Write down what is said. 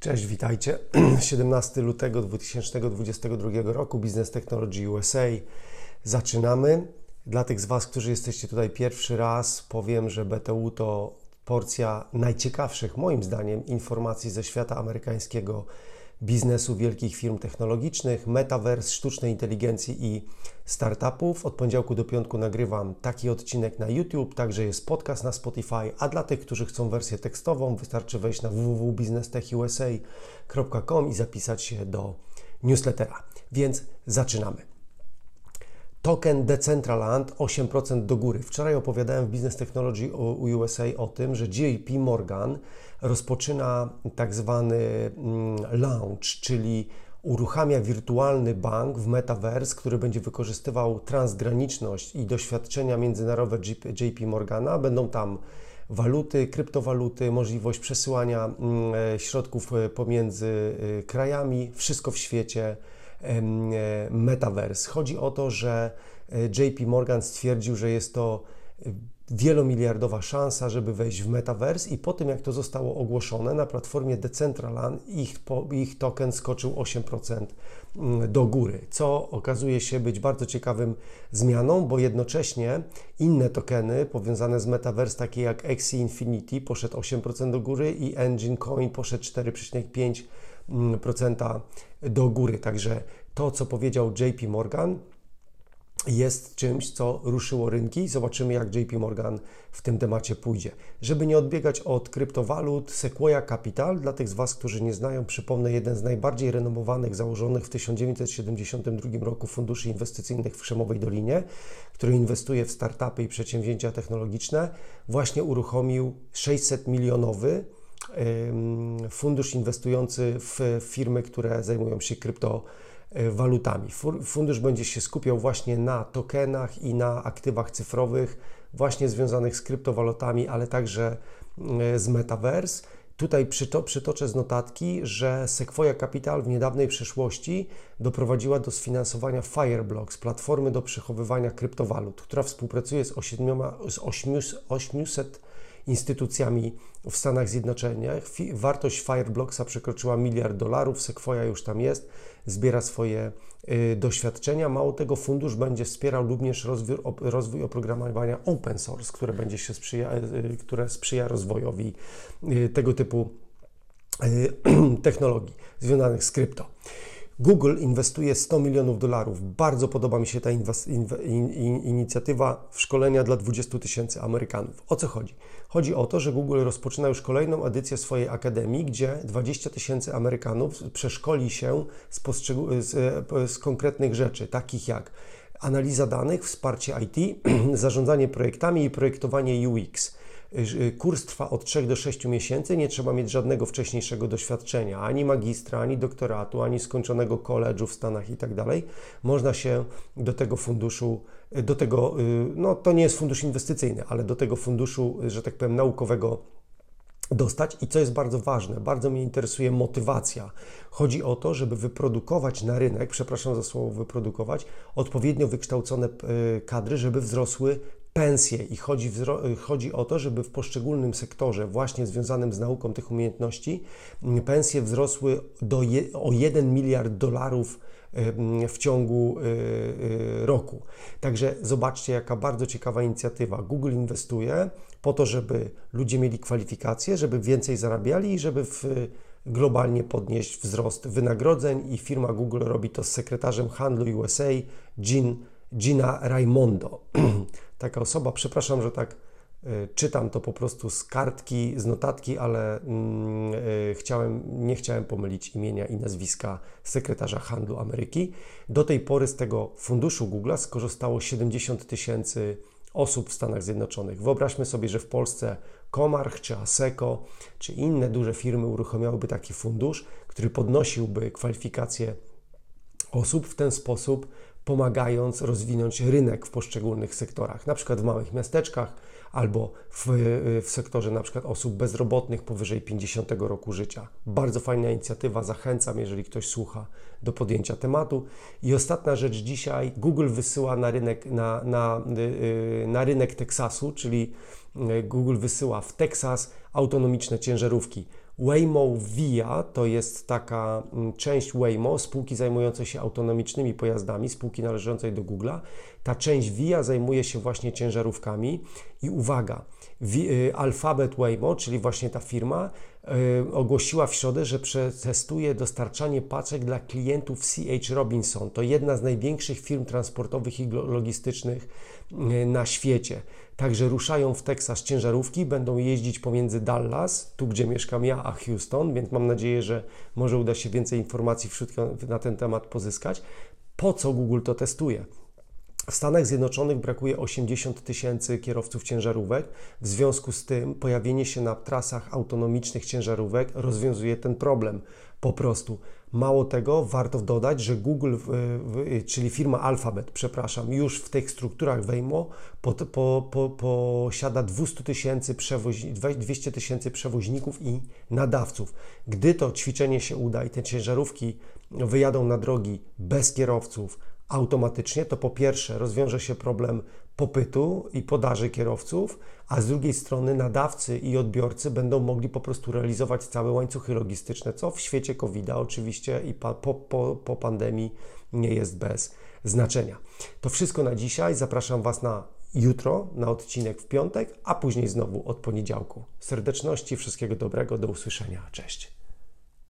Cześć, witajcie. 17 lutego 2022 roku Business Technology USA. Zaczynamy. Dla tych z Was, którzy jesteście tutaj pierwszy raz, powiem, że BTU to porcja najciekawszych, moim zdaniem, informacji ze świata amerykańskiego biznesu wielkich firm technologicznych, metaverse, sztucznej inteligencji i startupów. Od poniedziałku do piątku nagrywam taki odcinek na YouTube, także jest podcast na Spotify, a dla tych, którzy chcą wersję tekstową, wystarczy wejść na www.businesstechusa.com i zapisać się do newslettera. Więc zaczynamy. Token Decentraland 8% do góry. Wczoraj opowiadałem w Business Technology USA o tym, że JP Morgan rozpoczyna tak zwany mm, launch, czyli uruchamia wirtualny bank w Metaverse, który będzie wykorzystywał transgraniczność i doświadczenia międzynarodowe JP Morgana. Będą tam waluty, kryptowaluty, możliwość przesyłania mm, e, środków e, pomiędzy e, krajami, wszystko w świecie Metaverse. Chodzi o to, że JP Morgan stwierdził, że jest to wielomiliardowa szansa, żeby wejść w metaverse i po tym jak to zostało ogłoszone na platformie Decentraland ich, ich token skoczył 8% mm, do góry, co okazuje się być bardzo ciekawym zmianą, bo jednocześnie inne tokeny powiązane z metaverse takie jak Axie Infinity poszedł 8% do góry i Engine Coin poszedł 4,5% do góry. Także to, co powiedział JP Morgan, jest czymś, co ruszyło rynki. Zobaczymy, jak JP Morgan w tym temacie pójdzie. Żeby nie odbiegać od kryptowalut, Sequoia Capital, dla tych z Was, którzy nie znają, przypomnę, jeden z najbardziej renomowanych, założonych w 1972 roku funduszy inwestycyjnych w Krzemowej Dolinie, który inwestuje w startupy i przedsięwzięcia technologiczne, właśnie uruchomił 600 milionowy fundusz inwestujący w firmy, które zajmują się kryptowalutami walutami. Fundusz będzie się skupiał właśnie na tokenach i na aktywach cyfrowych, właśnie związanych z kryptowalutami, ale także e, z metaverse. Tutaj przytoczę z notatki, że Sequoia Capital w niedawnej przeszłości doprowadziła do sfinansowania Fireblocks, platformy do przechowywania kryptowalut, która współpracuje z, 800 instytucjami w Stanach Zjednoczonych. Wartość Fireblocksa przekroczyła miliard dolarów, Sequoia już tam jest, zbiera swoje y, doświadczenia. Mało tego, fundusz będzie wspierał również rozwój, oprogramowania open source, które, będzie się sprzyja, y, które sprzyja rozwojowi y, tego typu technologii związanych z krypto. Google inwestuje 100 milionów dolarów. Bardzo podoba mi się ta in, in, inicjatywa w szkolenia dla 20 tysięcy Amerykanów. O co chodzi? Chodzi o to, że Google rozpoczyna już kolejną edycję swojej akademii, gdzie 20 tysięcy Amerykanów przeszkoli się z, z, z konkretnych rzeczy, takich jak analiza danych, wsparcie IT, zarządzanie projektami i projektowanie UX kurs trwa od 3 do 6 miesięcy, nie trzeba mieć żadnego wcześniejszego doświadczenia, ani magistra, ani doktoratu, ani skończonego koledżu w Stanach i tak. Można się do tego funduszu, y, do tego, y, no to nie jest fundusz inwestycyjny, ale do tego funduszu, że tak powiem, naukowego dostać. I co jest bardzo ważne, bardzo mnie interesuje motywacja. Chodzi o to, żeby wyprodukować na rynek, przepraszam za słowo wyprodukować, odpowiednio wykształcone kadry, żeby wzrosły pensje i chodzi, chodzi o to, żeby w poszczególnym sektorze, właśnie związanym z nauką tych umiejętności, pensje wzrosły do je, o 1 miliard dolarów w ciągu y, y, roku. Także zobaczcie, jaka bardzo ciekawa inicjatywa. Google inwestuje po to, żeby ludzie mieli kwalifikacje, żeby więcej zarabiali i żeby w, globalnie podnieść wzrost wynagrodzeń i firma Google robi to z sekretarzem handlu USA Gina Raimondo. taka osoba, przepraszam, że tak y, czytam to po prostu z kartki, z notatki, ale mm, y, chciałem, nie chciałem pomylić imienia i nazwiska sekretarza handlu Ameryki. Do tej pory z tego funduszu Google skorzystało 70 tysięcy osób w Stanach Zjednoczonych. Wyobraźmy sobie, że w Polsce Comarch czy Aseco czy inne duże firmy uruchomiałyby taki fundusz, który podnosiłby kwalifikacje osób w ten sposób pomagając rozwinąć rynek w poszczególnych sektorach, na przykład w małych miasteczkach albo w, w sektorze na przykład osób bezrobotnych powyżej 50 roku życia. Bardzo fajna inicjatywa, zachęcam, jeżeli ktoś słucha, do podjęcia tematu. I ostatnia rzecz dzisiaj, Google wysyła na rynek, na, na, y, na rynek Teksasu, czyli y, Google wysyła w Teksas autonomiczne ciężarówki. Waymo Via to jest taka mm, część Waymo, spółki zajmującej się autonomicznymi pojazdami, spółki należącej do Google'a. Ta część Via zajmuje się właśnie ciężarówkami i uwaga, y, Alphabet Waymo, czyli właśnie ta firma, ogłosiła w środę, że przetestuje dostarczanie paczek dla klientów CH Robinson. To jedna z największych firm transportowych i logistycznych y, na świecie. Także ruszają w Teksas ciężarówki, będą jeździć pomiędzy Dallas, tu gdzie mieszkam ja, a Houston, więc mam nadzieję, że może uda się więcej informacji na ten temat pozyskać. Po co Google to testuje? W Stanach Zjednoczonych brakuje 80 tysięcy kierowców ciężarówek. W związku z tym pojawienie się na trasach autonomicznych ciężarówek rozwiązuje ten problem po prostu. Mało tego, warto dodać, że Google, czyli firma Alphabet, przepraszam, już w tych strukturach Waymo po, po, po, posiada 200 tysięcy przewoź, 200 tysięcy przewoźników i nadawców. Gdy to ćwiczenie się uda i te ciężarówki wyjadą na drogi bez kierowców, automatycznie, to po pierwsze rozwiąże się problem popytu i podaży kierowców, a z drugiej strony nadawcy i odbiorcy będą mogli po prostu realizować całe łańcuchy logistyczne, co w świecie COVID-a oczywiście i po, po, po pandemii nie jest bez znaczenia. To wszystko na dzisiaj. Zapraszam Was na jutro, na odcinek w piątek, a później znowu od poniedziałku. Serdeczności, wszystkiego dobrego, do usłyszenia. Cześć.